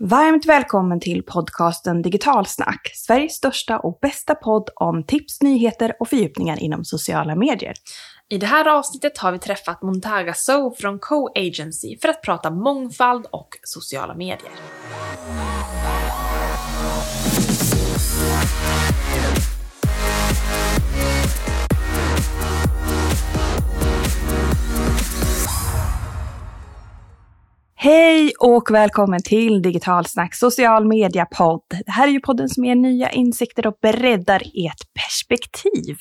Varmt välkommen till podcasten Digitalsnack, Sveriges största och bästa podd om tips, nyheter och fördjupningar inom sociala medier. I det här avsnittet har vi träffat Montaga So från Co-Agency för att prata mångfald och sociala medier. Hej och välkommen till Digitalsnack social media podd. Det här är ju podden som ger nya insikter och breddar ert perspektiv.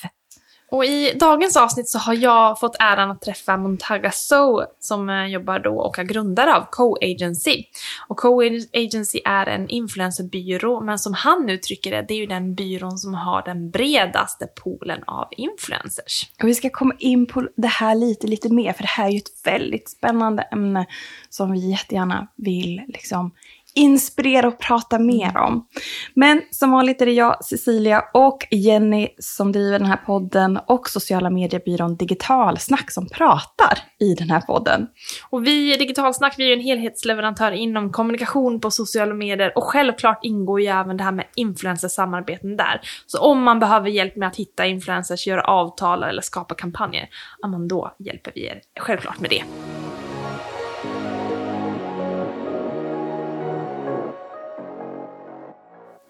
Och i dagens avsnitt så har jag fått äran att träffa Montaga So som eh, jobbar då och är grundare av Co-Agency. Och Co-Agency är en influencerbyrå, men som han uttrycker det, det är ju den byrån som har den bredaste poolen av influencers. Och vi ska komma in på det här lite, lite mer, för det här är ju ett väldigt spännande ämne som vi jättegärna vill liksom inspirera och prata mer om. Men som vanligt är det jag, Cecilia och Jenny som driver den här podden och sociala mediebyrån Digitalsnack som pratar i den här podden. Och vi i Digitalsnack, vi är ju en helhetsleverantör inom kommunikation på sociala medier och självklart ingår ju även det här med influencersamarbeten där. Så om man behöver hjälp med att hitta influencers, göra avtal eller skapa kampanjer, ja men då hjälper vi er självklart med det.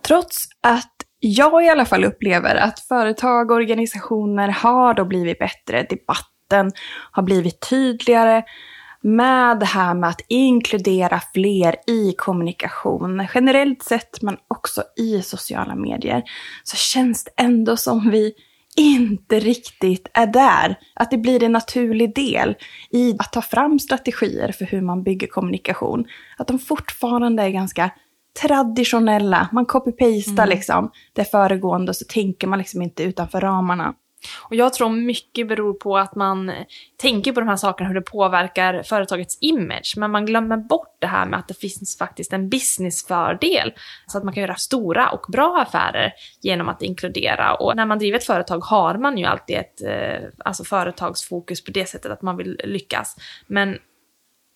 Trots att jag i alla fall upplever att företag och organisationer har då blivit bättre, debatten har blivit tydligare med det här med att inkludera fler i kommunikation, generellt sett men också i sociala medier, så känns det ändå som vi inte riktigt är där. Att det blir en naturlig del i att ta fram strategier för hur man bygger kommunikation. Att de fortfarande är ganska traditionella. Man copy-pastar mm. liksom det föregående och så tänker man liksom inte utanför ramarna. Och jag tror mycket beror på att man tänker på de här sakerna, hur det påverkar företagets image, men man glömmer bort det här med att det finns faktiskt en businessfördel. Så att man kan göra stora och bra affärer genom att inkludera. Och när man driver ett företag har man ju alltid ett eh, alltså företagsfokus på det sättet att man vill lyckas. Men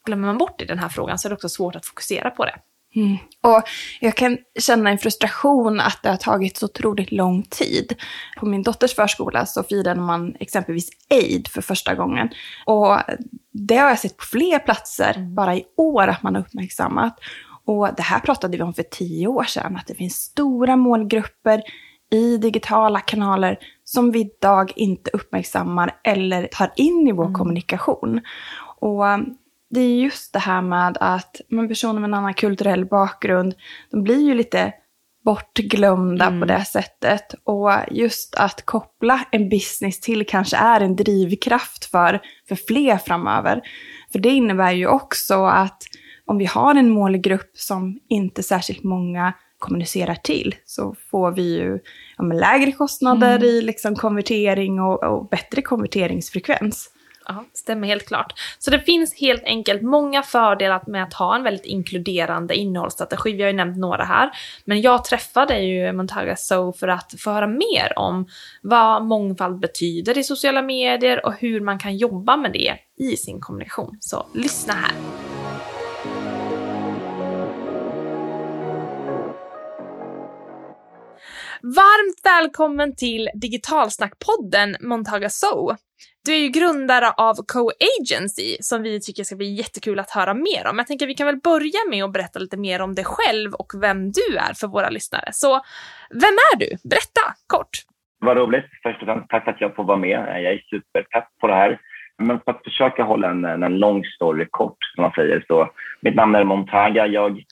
glömmer man bort i den här frågan så är det också svårt att fokusera på det. Mm. Och jag kan känna en frustration att det har tagit så otroligt lång tid. På min dotters förskola så firade man exempelvis Aid för första gången. Och det har jag sett på fler platser mm. bara i år att man har uppmärksammat. Och det här pratade vi om för tio år sedan, att det finns stora målgrupper i digitala kanaler som vi idag inte uppmärksammar eller tar in i vår mm. kommunikation. Och det är just det här med att men personer med en annan kulturell bakgrund, de blir ju lite bortglömda mm. på det sättet. Och just att koppla en business till kanske är en drivkraft för, för fler framöver. För det innebär ju också att om vi har en målgrupp som inte särskilt många kommunicerar till så får vi ju ja, lägre kostnader mm. i liksom konvertering och, och bättre konverteringsfrekvens. Ja, stämmer helt klart. Så det finns helt enkelt många fördelar med att ha en väldigt inkluderande innehållsstrategi. Vi har ju nämnt några här. Men jag träffade ju Montaga So för att få höra mer om vad mångfald betyder i sociala medier och hur man kan jobba med det i sin kommunikation. Så lyssna här. Varmt välkommen till Digitalsnackpodden Montaga So. Du är ju grundare av Co-Agency som vi tycker ska bli jättekul att höra mer om. Jag tänker vi kan väl börja med att berätta lite mer om dig själv och vem du är för våra lyssnare. Så vem är du? Berätta kort. Vad roligt. Först och främst tack för att jag får vara med. Jag är superpepp på det här. Men för att försöka hålla en, en lång story kort, som man säger, så mitt namn är Montaga. Jag,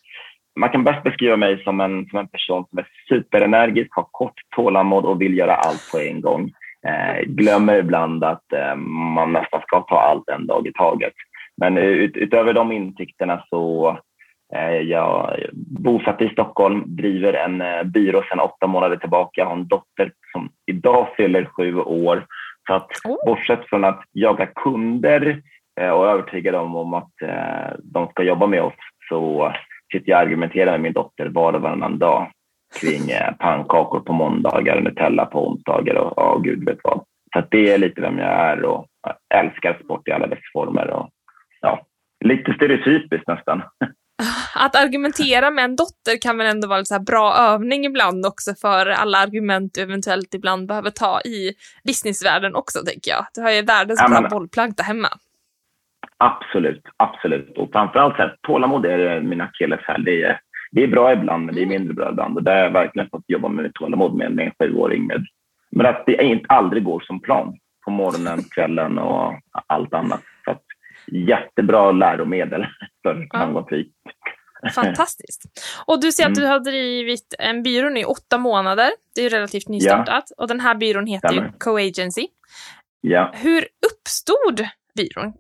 man kan bäst beskriva mig som en, som en person som är superenergisk, har kort tålamod och vill göra allt på en gång. Eh, glömmer ibland att eh, man nästan ska ta allt en dag i taget. Men ut, utöver de insikterna så eh, jag bosatt i Stockholm, driver en eh, byrå sedan åtta månader tillbaka. Jag har en dotter som idag fyller sju år. Så att bortsett från att jaga kunder eh, och övertyga dem om att eh, de ska jobba med oss så sitter jag och argumenterar med min dotter var och varannan dag kring eh, pannkakor på måndagar, Nutella på onsdagar och, och gud vet vad. Så det är lite vem jag är och jag älskar sport i alla dess former. Och, ja, lite stereotypiskt nästan. Att argumentera med en dotter kan väl ändå vara en så här bra övning ibland också för alla argument du eventuellt ibland behöver ta i businessvärlden också, tänker jag. Du har ju världens Ja, bra men- bollplank där hemma. Absolut, absolut. Och framförallt så här, tålamod är min akilleshäl. Det är, det är bra ibland, men det är mindre bra ibland. Och där har jag verkligen fått jobba med tålamod med, en sjuåring. Med, men att det inte aldrig går som plan på morgonen, kvällen och allt annat. Så att, jättebra läromedel för framgångsrik. Fantastiskt. Och du säger att Mm. du har drivit en byrå nu i åtta månader. Det är ju relativt nystartat. Och den här byrån heter ju. Co-Agency. Ja. Hur uppstod byrån?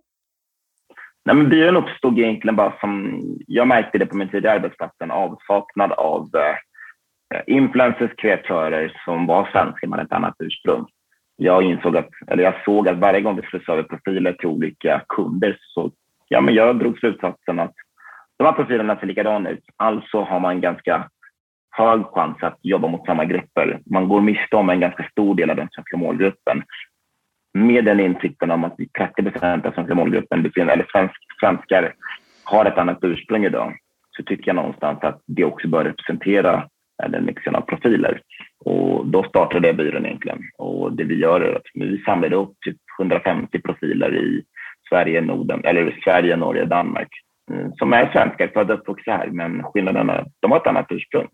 Nej, men byrån uppstod egentligen bara som, jag märkte det på min tidigare arbetsplats, en avsaknad av eh, influencers, kreatörer som var svenska med ett annat ursprung. Jag insåg att, eller jag såg att varje gång vi slussade över profiler till olika kunder så, ja men jag drog slutsatsen att de här profilerna ser likadana ut. Alltså har man ganska hög chans att jobba mot samma grupper. Man går miste om en ganska stor del av den svenska målgruppen med den insikten om att 30 procent av svenska målgruppen, befinner- eller svensk, svenskar, har ett annat ursprung idag, så tycker jag någonstans att det också bör representera eh, den mixen av profiler. Och då startade jag byrån egentligen. Och det vi gör är att vi samlade upp typ 150 profiler i Sverige, Norden, eller Sverige, Norge, Danmark, mm, som är svenskar, födda och uppvuxna här, men skillnaden är de har ett annat ursprung.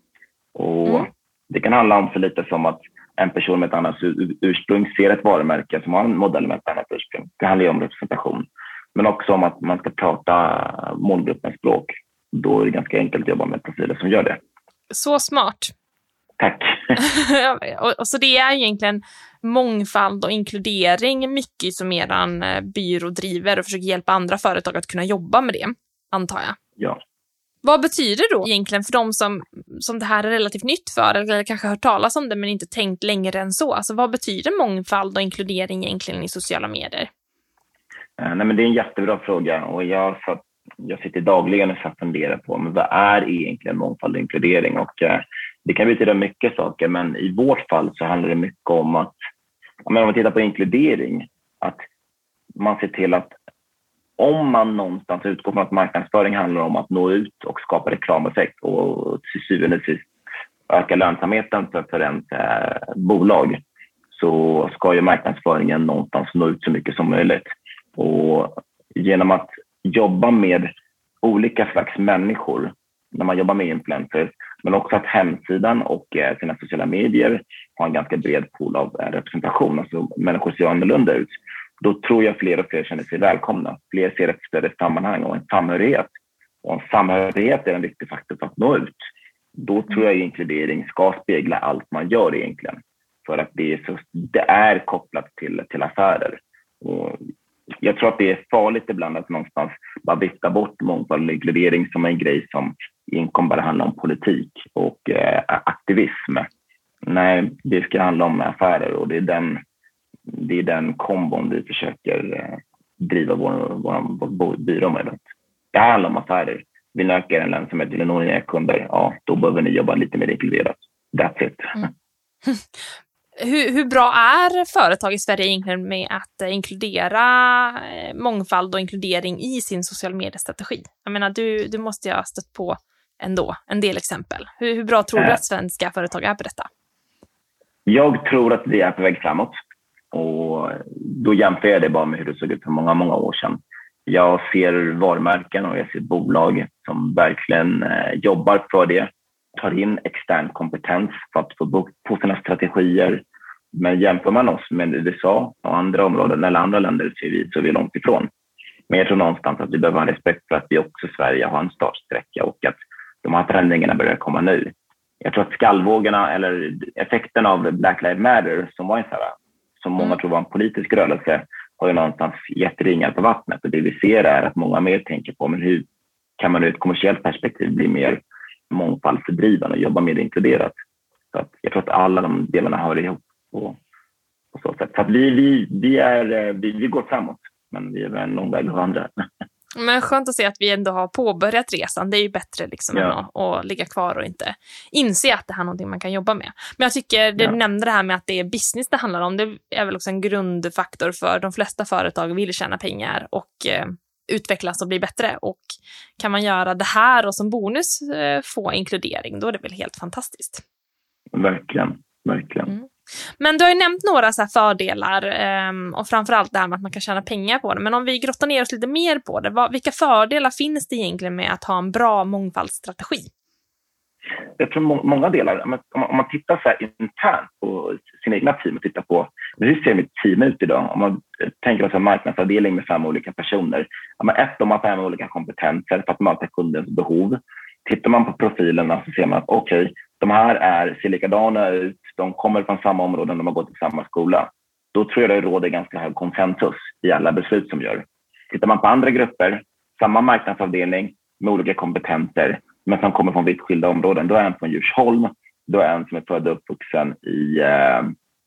Och Mm. det kan handla om så lite som att en person med ett annat ur- ursprung ser ett varumärke som har en modell med ett annat ursprung. Det handlar ju om representation. Men också om att man ska prata målgruppens språk. Då är det ganska enkelt att jobba med profiler som gör det. Så smart. Tack. och, så det är egentligen mångfald och inkludering mycket som eran eh, byrå driver och försöker hjälpa andra företag att kunna jobba med det, antar jag. Ja. Vad betyder då egentligen för de som, som det här är relativt nytt för, eller kanske hört talas om det men inte tänkt längre än så? Alltså vad betyder mångfald och inkludering egentligen i sociala medier? Eh, nej, men det är en jättebra fråga och jag, satt, jag sitter dagligen och funderar på men vad är egentligen mångfald och inkludering? Och, eh, det kan betyda mycket saker, men i vårt fall så handlar det mycket om att om man tittar på inkludering, att man ser till att om man någonstans utgår från att marknadsföring handlar om att nå ut och skapa reklameffekt och till syvende och sist öka lönsamheten för, för ens eh, bolag så ska ju marknadsföringen någonstans nå ut så mycket som möjligt. Och genom att jobba med olika slags människor när man jobbar med influencers, men också att hemsidan och eh, sina sociala medier har en ganska bred pool av eh, representation, alltså människor ser annorlunda ut. Då tror jag fler och fler känner sig välkomna. Fler ser ett större sammanhang och en samhörighet. Och en samhörighet är en viktig faktor för att nå ut. Då tror jag inkludering ska spegla allt man gör egentligen. För att det är, så, det är kopplat till, till affärer. Och jag tror att det är farligt ibland att någonstans bara vifta bort mångfald och inkludering som en grej som egentligen bara handlar om politik och eh, aktivism. Nej, det ska handla om affärer och det är den, det är den kombon vi försöker eh, driva vår, vår, vår byrå med. Det här handlar om affärer. Vill ni öka er lönsamhet, vill ni nå nya kunder, ja, då behöver ni jobba lite mer inkluderat. That's it. Mm. Hur, hur bra är företag i Sverige egentligen med att eh, inkludera eh, mångfald och inkludering i sin social mediestrategi? Jag menar, du, du måste ju ha stött på ändå en del exempel. Hur, hur bra tror du Eh. att svenska företag är på detta? Jag tror att vi är på väg framåt. Och då jämför jag det bara med hur det såg ut för många, många år sedan. Jag ser varumärken och jag ser bolag som verkligen eh, jobbar för det. Tar in extern kompetens för att få bukt på sina strategier. Men jämför man oss med USA och andra områden eller andra länder så är vi, så är vi långt ifrån. Men jag tror någonstans att vi behöver ha respekt för att vi också i Sverige har en startsträcka och att de här förändringarna börjar komma nu. Jag tror att skallvågorna eller effekten av Black Lives Matter som var en så här, som många Mm. tror var en politisk rörelse har ju någonstans gett ringar på vattnet och det vi ser är att många mer tänker på men hur kan man ur ett kommersiellt perspektiv bli mer mångfaldsdrivande och jobba mer inkluderat. Så att jag tror att alla de delarna hör ihop på, på så sätt. Så att vi, vi, vi, är, eh, vi, vi går framåt men vi är en lång väg att vandra. Men skönt att se att vi ändå har påbörjat resan. Det är ju bättre liksom Ja. än att, att ligga kvar och inte inse att det här är någonting man kan jobba med. Men jag tycker, det Ja. du nämnde det här med att det är business det handlar om, det är väl också en grundfaktor för de flesta företag vill tjäna pengar och eh, utvecklas och bli bättre. Och kan man göra det här och som bonus eh, få inkludering, då är det väl helt fantastiskt. Verkligen, verkligen. Mm. Men du har ju nämnt några så fördelar um, och framförallt det här med att man kan tjäna pengar på det. Men om vi grottar ner oss lite mer på det, vad, vilka fördelar finns det egentligen med att ha en bra mångfaldsstrategi? Jag tror må många delar, om man, om man tittar så internt på sina egna team och tittar på hur ser mitt team ut idag? Om man tänker sig en marknadsavdelning med fem olika personer. Ett, de har fem olika kompetenser för att möta kundens behov. Tittar man på profilerna så ser man att okej, okay, de här är, ser likadana ut, de kommer från samma områden, de har gått i samma skola. Då tror jag det råder ganska hög konsensus i alla beslut som görs. Tittar man på andra grupper, samma marknadsavdelning med olika kompetenser, men som kommer från vitt skilda områden. Då är en från Djursholm, då är en som är född och uppvuxen i, eh,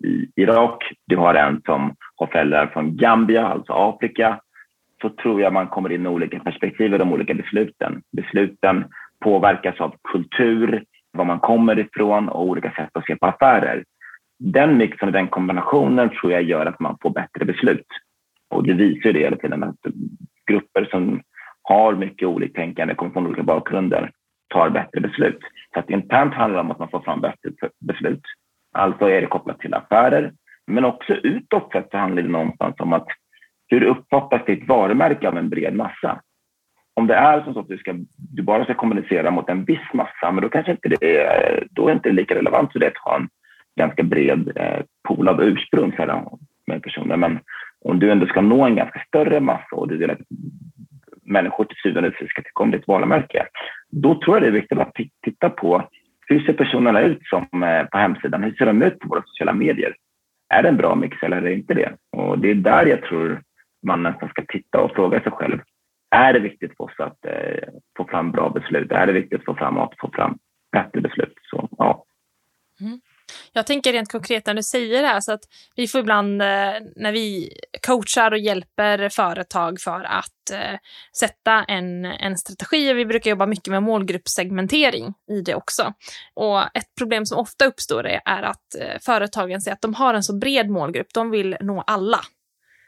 i Irak, du har en som har föräldrar från Gambia, alltså Afrika. Så tror jag man kommer in med olika perspektiv i de olika besluten. Besluten påverkas av kultur, var man kommer ifrån och olika sätt att se på affärer. Den mixen och den kombinationen tror jag gör att man får bättre beslut. Och det visar det hela tiden att grupper som har mycket oliktänkande, kommer från olika bakgrunder, tar bättre beslut. Så att internt handlar det om att man får fram bättre beslut. Alltså är det kopplat till affärer, men också utåt sett så handlar det någonstans om att hur uppfattas ditt varumärke av en bred massa? Om det är som så att du, ska, du bara ska kommunicera mot en viss massa, men då kanske inte det är, då är inte lika relevant för det att ha en ganska bred eh, pool av ursprung här, med personer. Men om du ändå ska nå en ganska större massa och du vill att människor till syvende och sist ska tycka om ditt varumärke, då tror jag det är viktigt att titta på hur ser personerna ut som eh, på hemsidan? Hur ser de ut på våra sociala medier? Är det en bra mix eller är det inte det? Och det är där jag tror man nästan ska titta och fråga sig själv är det viktigt för oss att eh, få fram bra beslut? Är det viktigt få fram, att få fram bättre beslut? Så, ja. Mm. Jag tänker rent konkret när du säger det här, så att vi får ibland eh, när vi coachar och hjälper företag för att eh, sätta en, en strategi, vi brukar jobba mycket med målgruppssegmentering i det också. Och ett problem som ofta uppstår är, är att eh, företagen säger att de har en så bred målgrupp, de vill nå alla.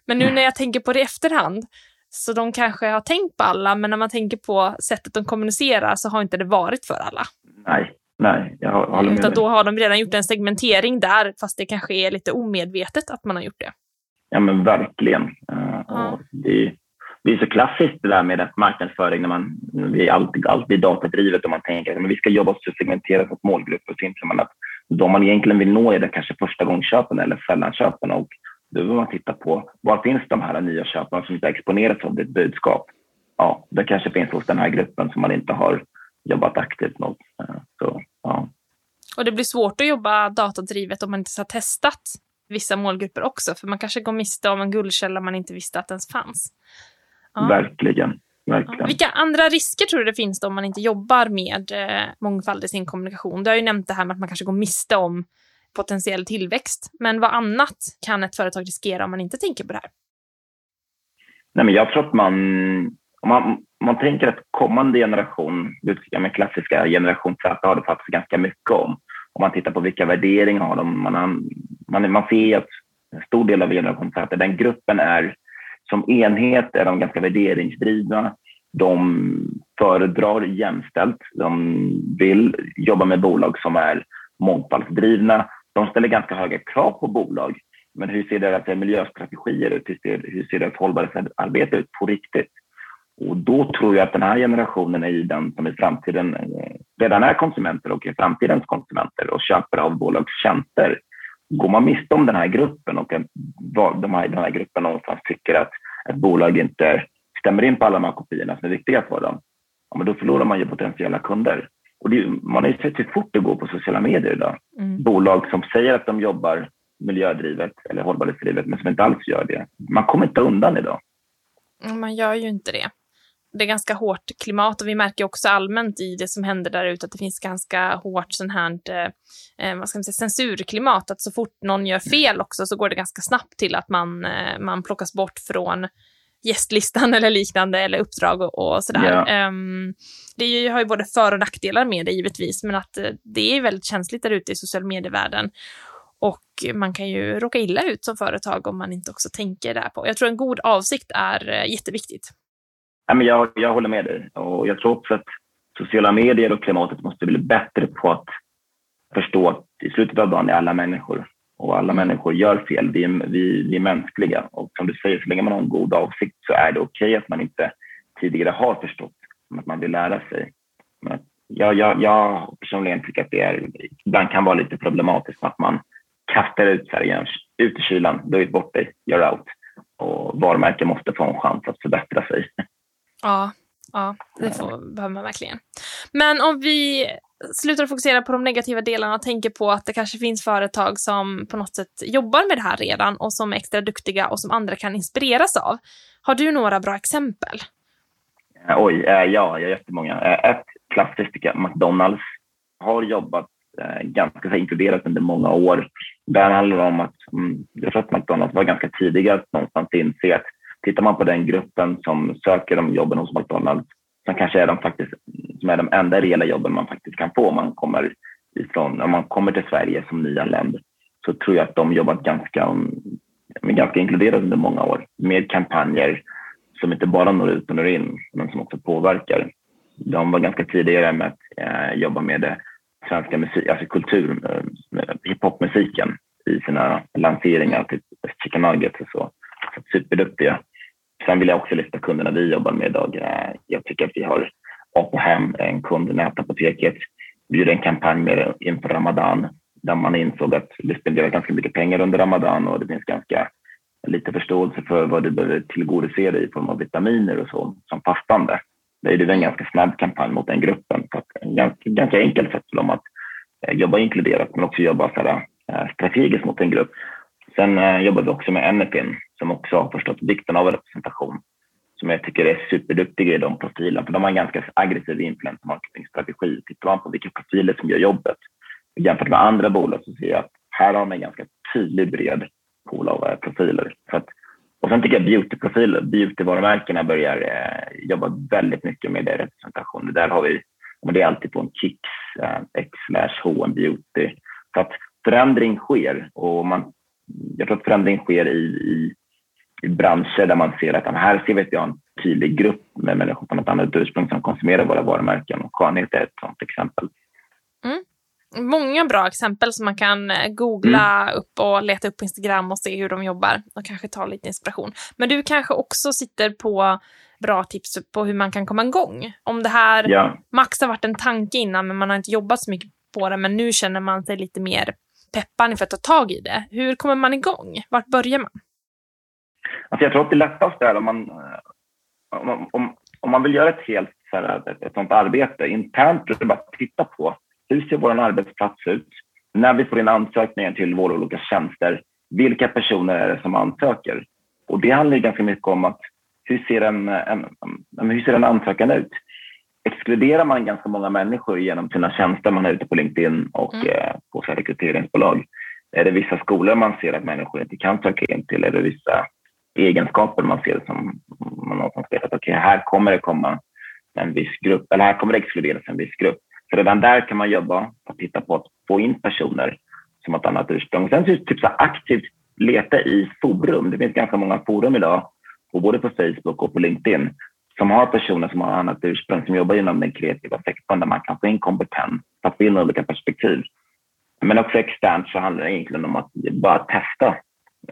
Men nu mm. när jag tänker på det i efterhand så de kanske har tänkt på alla, men när man tänker på sättet de kommunicerar så har inte det varit för alla. Nej, nej, jag håller med Utan då har de redan gjort en segmentering där, fast det kanske är lite omedvetet att man har gjort det. Ja, men verkligen. Uh, ja. det, det är så klassiskt det där med marknadsföring när man, det är alltid, alltid datadrivet och man tänker att vi ska jobba så segmenterat mot målgrupper så inser man att de man egentligen vill nå är det kanske första gångsköpen eller sällanköpen och då behöver man titta på var finns de här nya köparna som inte exponerats av ditt budskap? Ja, det kanske finns hos den här gruppen som man inte har jobbat aktivt mot. Eh, så, ja. Och det blir svårt att jobba datadrivet om man inte har testat vissa målgrupper också, för man kanske går miste om en guldkälla man inte visste att den fanns. Ja. Verkligen. Verkligen. Vilka andra risker tror du det finns då om man inte jobbar med eh, mångfald i sin kommunikation? Du har ju nämnt det här med att man kanske går miste om potentiell tillväxt. Men vad annat kan ett företag riskera om man inte tänker på det här? Nej, men jag tror att man, om man, om man tänker att kommande generation, den klassiska generation Z har det faktiskt ganska mycket om. Om man tittar på vilka värderingar har de, man, man, man ser att en stor del av generation Z, den gruppen är som enhet är de ganska värderingsdrivna. De föredrar jämställt. De vill jobba med bolag som är mångfaldsdrivna de ställer ganska höga krav på bolag. Men hur ser deras miljöstrategier ut? Hur ser, hur ser deras hållbarhetsarbete ut på riktigt? Och då tror jag att den här generationen är den som i framtiden eh, redan är konsumenter och är framtidens konsumenter och köpare av bolagstjänster. Går man miste om den här gruppen och de här, den här gruppen någonstans tycker att ett bolag inte stämmer in på alla de här kopiorna som är viktiga för dem, ja, men då förlorar man ju potentiella kunder. Och det, man har ju sett hur fort det går på sociala medier idag. Mm. Bolag som säger att de jobbar miljödrivet eller hållbarhetsdrivet men som inte alls gör det. Man kommer inte undan idag. Man gör ju inte det. Det är ganska hårt klimat och vi märker också allmänt i det som händer där ute att det finns ganska hårt sån här, eh, eh, vad ska man säga, censurklimat. Att så fort någon gör fel också så går det ganska snabbt till att man, eh, man plockas bort från gästlistan eller liknande eller uppdrag och, och sådär. Yeah. Um, det har ju både för och nackdelar med det givetvis, men att uh, det är väldigt känsligt där ute i social medievärlden. Och man kan ju råka illa ut som företag om man inte också tänker där på. Jag tror en god avsikt är uh, jätteviktigt. Ja, men jag, jag håller med dig och jag tror också att sociala medier och klimatet måste bli bättre på att förstå att i slutet av dagen är alla människor och alla människor gör fel. Vi, vi, vi är mänskliga och som du säger, så länge man har en god avsikt så är det okej okay att man inte tidigare har förstått, att man vill lära sig. Men jag, jag, jag personligen tycker att det är, ibland kan vara lite problematiskt att man kastar ut färgen ut i kylan, du är bort dig, you're out. Och varumärken måste få en chans att förbättra sig. Ja, ja det får, behöver man verkligen. Men om vi slutar fokusera på de negativa delarna och tänker på att det kanske finns företag som på något sätt jobbar med det här redan och som är extra duktiga och som andra kan inspireras av. Har du några bra exempel? Eh, oj, eh, ja, jag har jättemånga. Eh, ett klassiskt tycker jag, McDonalds har jobbat ganska så inkluderat under många år. Där handlar det om att, mm, jag tror att McDonalds var ganska tidiga att någonstans inse att tittar man på den gruppen som söker de jobben hos McDonalds som kanske är de, faktiskt, som är de enda reella jobben man faktiskt kan få om man kommer, ifrån, om man kommer till Sverige som nyanländ så tror jag att de jobbat ganska, ganska inkluderat under många år med kampanjer som inte bara når ut och når in men som också påverkar. De var ganska tidigare med att eh, jobba med det svenska musik, alltså kultur, eh, hiphopmusiken i sina lanseringar, typ Chicken Nuggets och så. så superduktiga. Sen vill jag också lyfta kunderna vi jobbar med idag. Eh, jag tycker att vi har och ta hem en kund, Nätapoteket. Vi gjorde en kampanj med inför Ramadan där man insåg att vi spenderar ganska mycket pengar under Ramadan och det finns ganska lite förståelse för vad du behöver tillgodose dig i form av vitaminer och så som fastande. Det är en ganska snabb kampanj mot den gruppen. Så en ganska, ganska enkelt sätt för dem att eh, jobba inkluderat men också jobba så här, eh, strategiskt mot en grupp. Sen eh, jobbar vi också med Enepin som också har förstått vikten av representation som jag tycker är superduktiga i de profilerna för de har en ganska aggressiv influencer marketingstrategi. Tittar man på vilka profiler som gör jobbet jämfört med andra bolag så ser jag att här har man en ganska tydlig bred pool av eh, profiler. Så att, och sen tycker jag beautyprofiler, beautyvarumärkena börjar eh, jobba väldigt mycket med det representation. Där har vi, det är alltid på en Kicks, eh, X slash H&M Beauty. Så att förändring sker och man, jag tror att förändring sker i, i branscher där man ser att här ser vi att vi har en tydlig grupp med människor från ett annat ursprung som konsumerar våra varumärken och skönhet är ett sådant exempel. Mm många bra exempel som man kan eh, googla mm. upp och leta upp på Instagram och se hur de jobbar och kanske ta lite inspiration. Men du kanske också sitter på bra tips på hur man kan komma igång. Om det här, ja. Max har varit en tanke innan men man har inte jobbat så mycket på det men nu känner man sig lite mer peppad för att ta tag i det. Hur kommer man igång? Vart börjar man? Alltså jag tror att det lättaste är om man, eh, om, om, om man vill göra ett helt så här, ett, ett sånt arbete internt, är det bara att titta på hur ser vår arbetsplats ut? När vi får in ansökningar till våra olika tjänster, vilka personer är det som ansöker? Och det handlar ganska mycket om att hur ser en, en, en, hur ser en ansökan ut? Exkluderar man ganska många människor genom sina tjänster man har ute på LinkedIn och mm. eh, på rekryteringsbolag? Är det vissa skolor man ser att människor inte kan söka in till? Är det vissa egenskaper man ser som man som vet att okay, här kommer det komma en viss grupp eller här kommer det exkluderas en viss grupp. Så redan där kan man jobba och titta på att få in personer som har ett annat ursprung. Sen typ så aktivt leta i forum. Det finns ganska många forum idag, både på Facebook och på LinkedIn, som har personer som har annat ursprung, som jobbar inom den kreativa sektorn där man kan få in kompetens, ta in olika perspektiv. Men också externt så handlar det egentligen om att bara testa.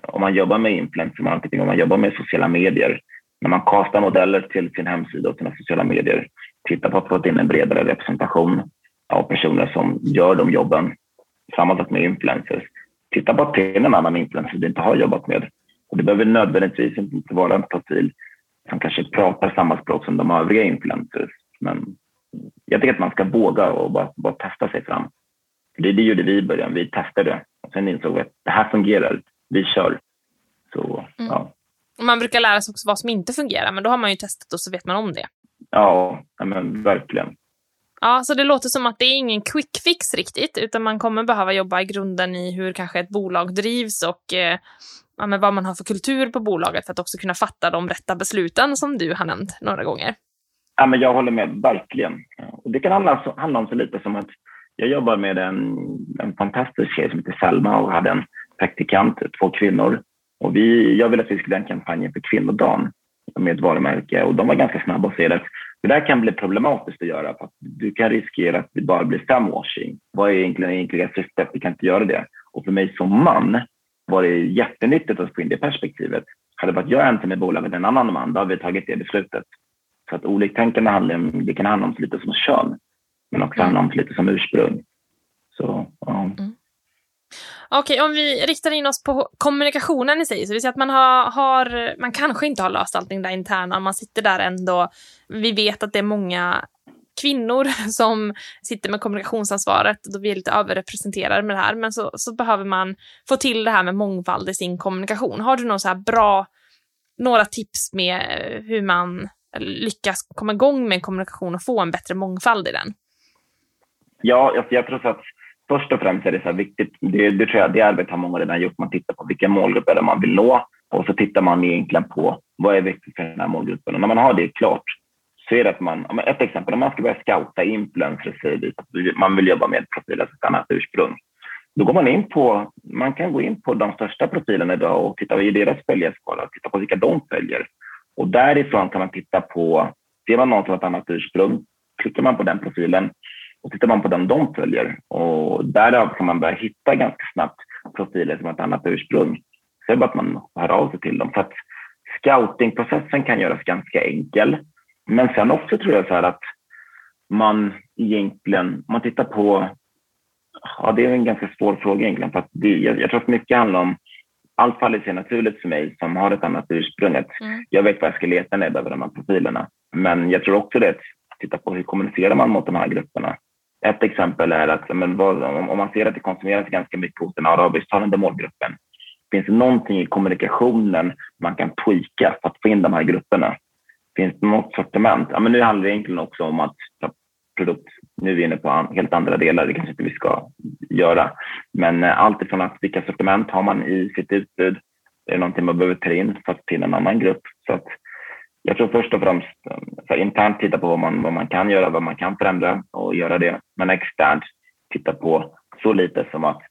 Om man jobbar med influencer marketing, om man jobbar med sociala medier, när man kastar modeller till sin hemsida och sina sociala medier, titta på att få in en bredare representation av personer som gör de jobben. Samma med influencers. Titta på att till en annan influencer du inte har jobbat med. Och det behöver nödvändigtvis inte vara en profil som kanske pratar samma språk som de övriga influencers. Men jag tycker att man ska våga och bara, bara testa sig fram. Det, det gjorde vi i början. Vi testade och sen insåg vi att det här fungerar. Vi kör. Så, mm. ja. Man brukar lära sig också vad som inte fungerar, men då har man ju testat och så vet man om det. Ja, men verkligen. Ja, så det låter som att det är ingen quick fix riktigt, utan man kommer behöva jobba i grunden i hur kanske ett bolag drivs och eh, ja, men vad man har för kultur på bolaget för att också kunna fatta de rätta besluten som du har nämnt några gånger. Ja, men jag håller med, verkligen. Och det kan handla, handla om så lite som att jag jobbar med en, en fantastisk tjej som heter Selma och hade en praktikant, två kvinnor. Och vi, jag ville att vi skulle göra en kampanj för kvinnodagen med ett varumärke och de var ganska snabba att se det. Det där kan bli problematiskt att göra för att du kan riskera att det bara blir femwashing. Vad är egentligen egentligen syftet? Vi kan inte göra det. Och för mig som man var det jättenyttigt att få in det perspektivet. Hade det varit jag ensam i bolaget, en annan man, då hade vi tagit det beslutet. Så att oliktänkande handlar om, det kan handla om lite som kön, men också handla om lite som ursprung. Så, ja. Mm. Okej, om vi riktar in oss på kommunikationen i sig, så vi säger att man har, har, man kanske inte har löst allting där interna, man sitter där ändå. Vi vet att det är många kvinnor som sitter med kommunikationsansvaret, då vi är lite överrepresenterade med det här, men så, så behöver man få till det här med mångfald i sin kommunikation. Har du någon så här bra, några tips med eh, hur man lyckas komma igång med en kommunikation och få en bättre mångfald i den? Ja, jag, jag tror att först och främst är det så viktigt, det, det tror jag det arbetet har många redan gjort, man tittar på vilka målgrupper man vill nå och så tittar man egentligen på vad är viktigt för den här målgruppen. Och när man har det klart så är det att man, ett exempel, om man ska börja scouta influencers, man vill jobba med profiler som kan ha ursprung. Då går man in på, man kan gå in på de största profilerna idag och titta i deras följarskala, titta på vilka de följer. Och därifrån kan man titta på, ser man någon som har ett annat ursprung, klickar man på den profilen och tittar man på den de följer och därav kan man börja hitta ganska snabbt profiler som har ett annat ursprung. Så det är bara att man hör av sig till dem. Så att scoutingprocessen kan göras ganska enkel. Men sen också tror jag så här att man egentligen, man tittar på, ja det är en ganska svår fråga egentligen, för att det, jag, jag tror att mycket handlar om allt faller sig naturligt för mig som har ett annat ursprung. Mm. Jag vet vad jag ska leta när jag behöver de här profilerna. Men jag tror också det att titta på hur kommunicerar man mot de här grupperna. Ett exempel är att men vad, om man ser att det konsumeras ganska mycket hos den arabisktalande målgruppen, finns det någonting i kommunikationen man kan tweaka för att få in de här grupperna? Finns det något sortiment? Ja, men nu handlar det egentligen också om att produkt, nu är vi inne på helt andra delar, det kanske inte vi ska göra, men eh, allt ifrån att vilka sortiment har man i sitt utbud? Är det någonting man behöver ta in för att finna en annan grupp? Så att jag tror först och främst så internt titta på vad man, vad man kan göra, vad man kan förändra och göra det. Men externt titta på så lite som att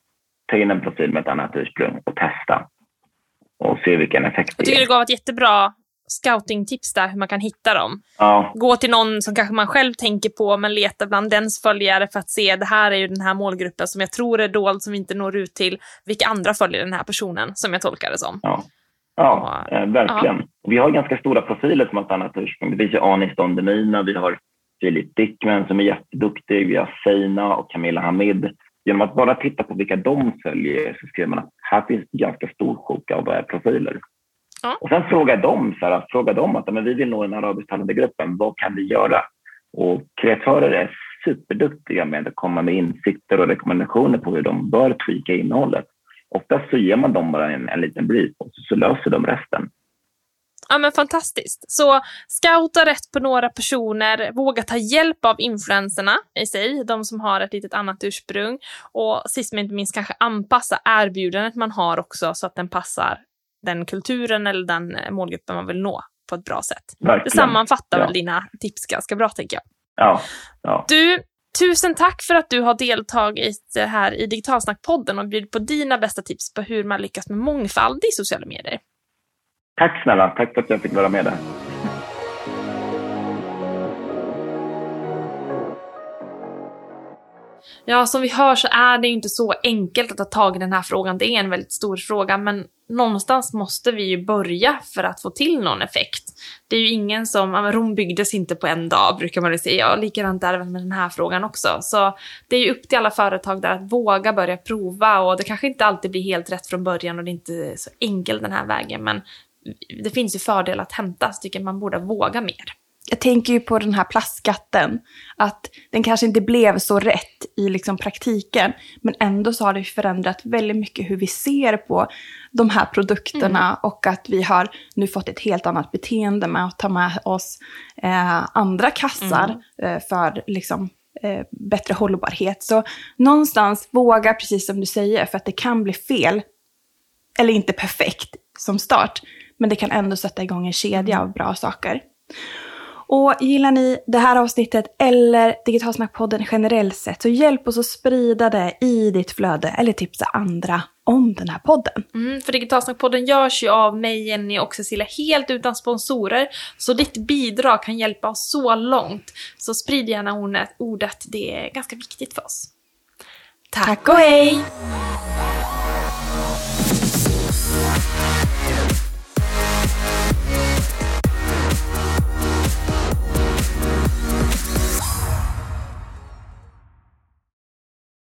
ta in en profil med ett annat ursprung och testa och se vilken effekt det ger. Jag tycker du gav ett jättebra scoutingtips där, hur man kan hitta dem. Ja. Gå till någon som kanske man själv tänker på, men leta bland dens följare för att se, det här är ju den här målgruppen som jag tror är dold, som vi inte når ut till. Vilka andra följer den här personen, som jag tolkar det som. Ja. Ja, eh, verkligen. Ja. Vi har ganska stora profiler som har ett annat ursprung. Det finns ju Anis Don Demina, vi har Filip Dickman som är jätteduktig, vi har Seina och Camilla Hamid. Genom att bara titta på vilka de följer så ser man att här finns ganska stor sjok av profiler. Ja. Och sen fråga dem, så här, fråga dem att men vi vill nå den arabisktalande gruppen, vad kan vi göra? Och kreatörer är superduktiga med att komma med insikter och rekommendationer på hur de bör tweaka innehållet. Oftast så ger man dem bara en, en liten brief och så, så löser de resten. Ja men fantastiskt. Så scouta rätt på några personer, våga ta hjälp av influenserna i sig, de som har ett litet annat ursprung. Och sist men inte minst kanske anpassa erbjudandet man har också så att den passar den kulturen eller den målgruppen man vill nå på ett bra sätt. Verkligen. Det sammanfattar ja. väl dina tips ganska bra tänker jag. Ja. ja. Du, Tusen tack för att du har deltagit eh, här i Digitalsnackpodden och bjudit på dina bästa tips på hur man lyckas med mångfald i sociala medier. Tack snälla, tack för att jag fick vara med där. Ja, som vi hör så är det ju inte så enkelt att ta tag i den här frågan. Det är en väldigt stor fråga, men någonstans måste vi ju börja för att få till någon effekt. Det är ju ingen som, ja, Rom byggdes inte på en dag brukar man ju säga, och likadant är det med den här frågan också. Så det är ju upp till alla företag där att våga börja prova och det kanske inte alltid blir helt rätt från början och det är inte så enkelt den här vägen, men det finns ju fördelar att hämta, så tycker man borde våga mer jag tänker ju på den här plastskatten, att den kanske inte blev så rätt i liksom praktiken, men ändå så har det förändrat väldigt mycket hur vi ser på de här produkterna mm. och att vi har nu fått ett helt annat beteende med att ta med oss eh, andra kassar mm. eh, för liksom, eh, bättre hållbarhet. Så någonstans våga, precis som du säger, för att det kan bli fel, eller inte perfekt som start, men det kan ändå sätta igång en kedja mm. av bra saker. Och gillar ni det här avsnittet eller Digitalsnackpodden generellt sett så hjälp oss att sprida det i ditt flöde eller tipsa andra om den här podden. Mm, för Digitalsnackpodden görs ju av mig, Jenny och Cecilia helt utan sponsorer. Så ditt bidrag kan hjälpa oss så långt. Så sprid gärna ordet, det är ganska viktigt för oss. Tack och hej!